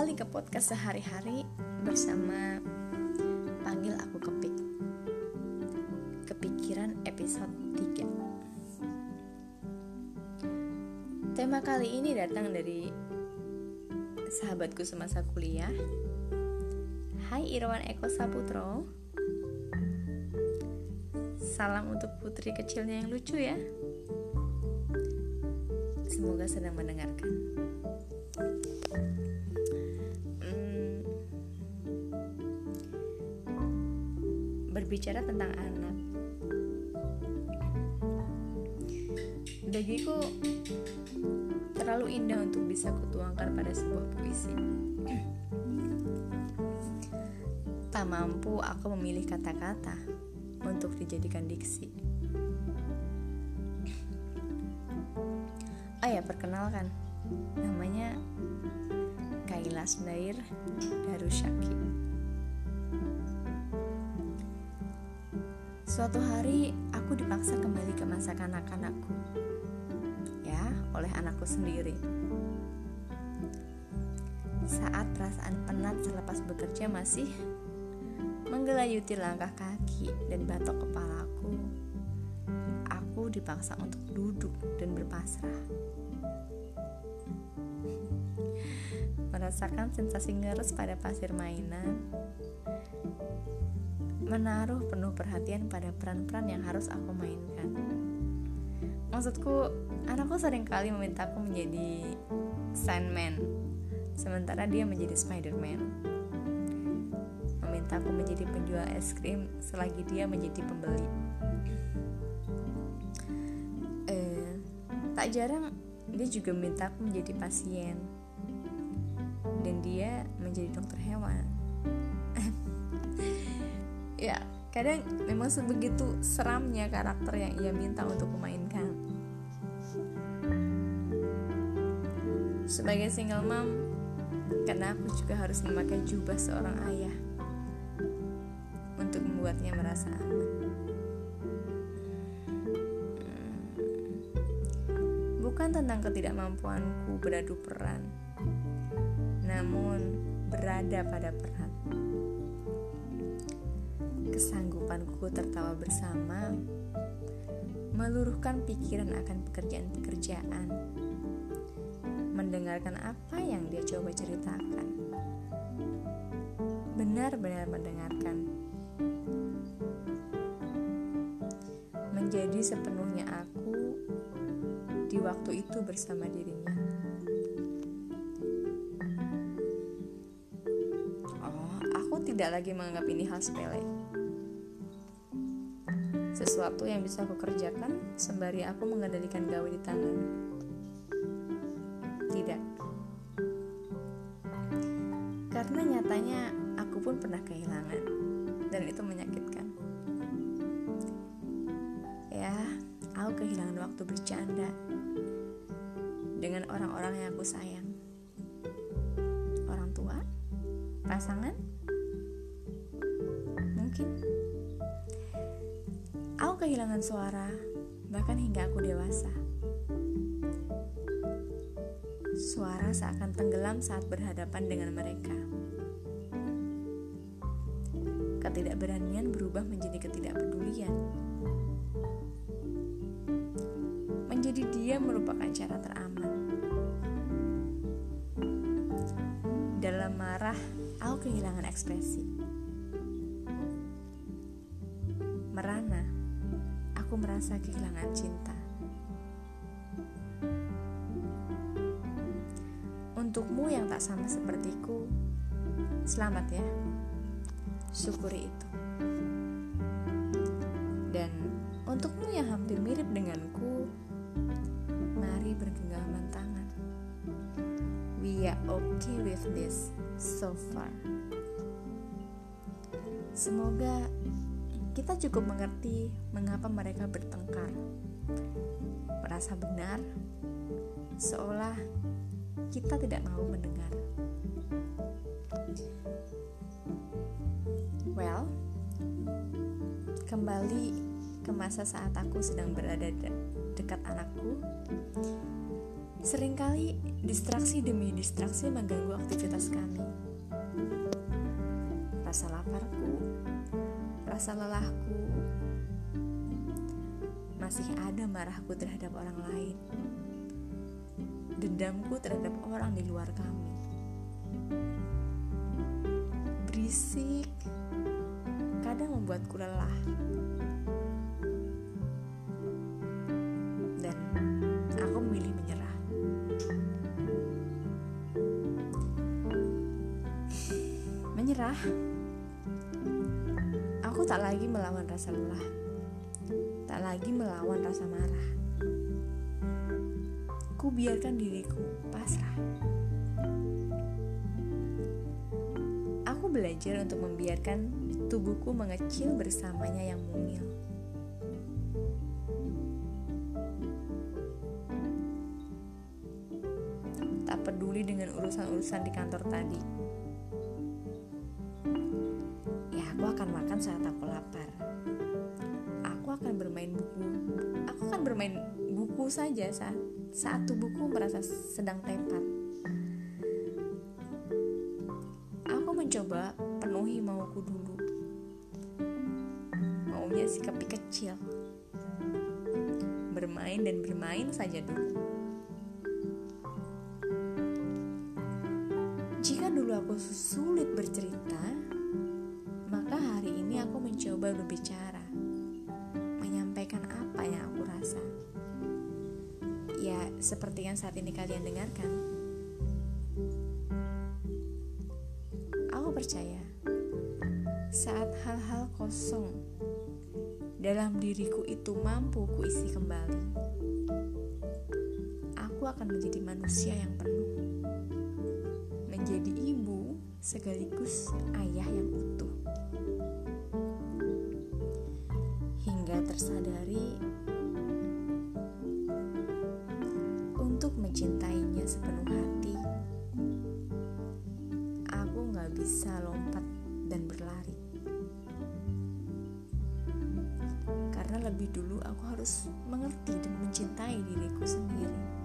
kembali ke podcast sehari-hari bersama Panggil Aku Kepik. Kepikiran episode 3 Tema kali ini datang dari sahabatku semasa kuliah. Hai Irwan Eko Saputro. Salam untuk putri kecilnya yang lucu ya. Semoga sedang mendengarkan berbicara tentang anak. Bagiku terlalu indah untuk bisa kutuangkan pada sebuah puisi. Tak mampu aku memilih kata-kata untuk dijadikan diksi. Oh ya, perkenalkan. Namanya Kailas Dair Darusyaki. Suatu hari aku dipaksa kembali ke masa kanak-kanakku. Ya, oleh anakku sendiri. Saat perasaan penat selepas bekerja masih menggelayuti langkah kaki dan batok kepalaku, aku dipaksa untuk duduk dan berpasrah. Merasakan sensasi ngeres pada pasir mainan, menaruh penuh perhatian pada peran-peran yang harus aku mainkan. Maksudku, anakku sering kali memintaku menjadi Sandman, sementara dia menjadi Spiderman. Memintaku menjadi penjual es krim selagi dia menjadi pembeli. Eh, tak jarang dia juga memintaku menjadi pasien dan dia menjadi dokter hewan ya kadang memang sebegitu seramnya karakter yang ia minta untuk memainkan sebagai single mom karena aku juga harus memakai jubah seorang ayah untuk membuatnya merasa aman hmm. bukan tentang ketidakmampuanku beradu peran namun berada pada peran kesanggupanku tertawa bersama, meluruhkan pikiran akan pekerjaan-pekerjaan, mendengarkan apa yang dia coba ceritakan. Benar-benar mendengarkan. Menjadi sepenuhnya aku di waktu itu bersama dirinya. Oh, aku tidak lagi menganggap ini hal sepele sesuatu yang bisa aku kerjakan sembari aku mengendalikan gawe di tangan. Tidak. Karena nyatanya aku pun pernah kehilangan dan itu menyakitkan. Ya, aku kehilangan waktu bercanda dengan orang-orang yang aku sayang. Orang tua, pasangan, kehilangan suara, bahkan hingga aku dewasa. Suara seakan tenggelam saat berhadapan dengan mereka. Ketidakberanian berubah menjadi ketidakpedulian. Menjadi dia merupakan cara teraman. Dalam marah, aku kehilangan ekspresi. Merasa kehilangan cinta. Untukmu yang tak sama sepertiku, selamat ya. Syukuri itu. Dan untukmu yang hampir mirip denganku, mari bergenggaman tangan. We are okay with this so far. Semoga kita cukup mengerti mengapa mereka bertengkar. Merasa benar, seolah kita tidak mau mendengar. Well, kembali ke masa saat aku sedang berada de dekat anakku Seringkali distraksi demi distraksi mengganggu aktivitas kami. Rasa laparku, rasa lelahku, masih ada marahku terhadap orang lain, dendamku terhadap orang di luar kami. Berisik, kadang membuatku lelah. Dan aku memilih menyerah. Menyerah. Tak lagi melawan rasa lelah. Tak lagi melawan rasa marah. Ku biarkan diriku pasrah. Aku belajar untuk membiarkan tubuhku mengecil bersamanya yang mungil. Tak peduli dengan urusan-urusan di kantor tadi. Saat aku lapar. Aku akan bermain buku. Aku akan bermain buku saja saat saat tubuhku merasa sedang tepar. Aku mencoba penuhi mauku dulu. Maunya si kepi kecil. Bermain dan bermain saja dulu. Jika dulu aku sulit bercerita, maka hari ini aku mencoba berbicara, menyampaikan apa yang aku rasa. Ya, seperti yang saat ini kalian dengarkan. Aku percaya, saat hal-hal kosong dalam diriku itu mampu kuisi kembali, aku akan menjadi manusia yang penuh menjadi ibu sekaligus ayah yang utuh. mencintainya sepenuh hati, aku gak bisa lompat dan berlari. Karena lebih dulu aku harus mengerti dan mencintai diriku sendiri.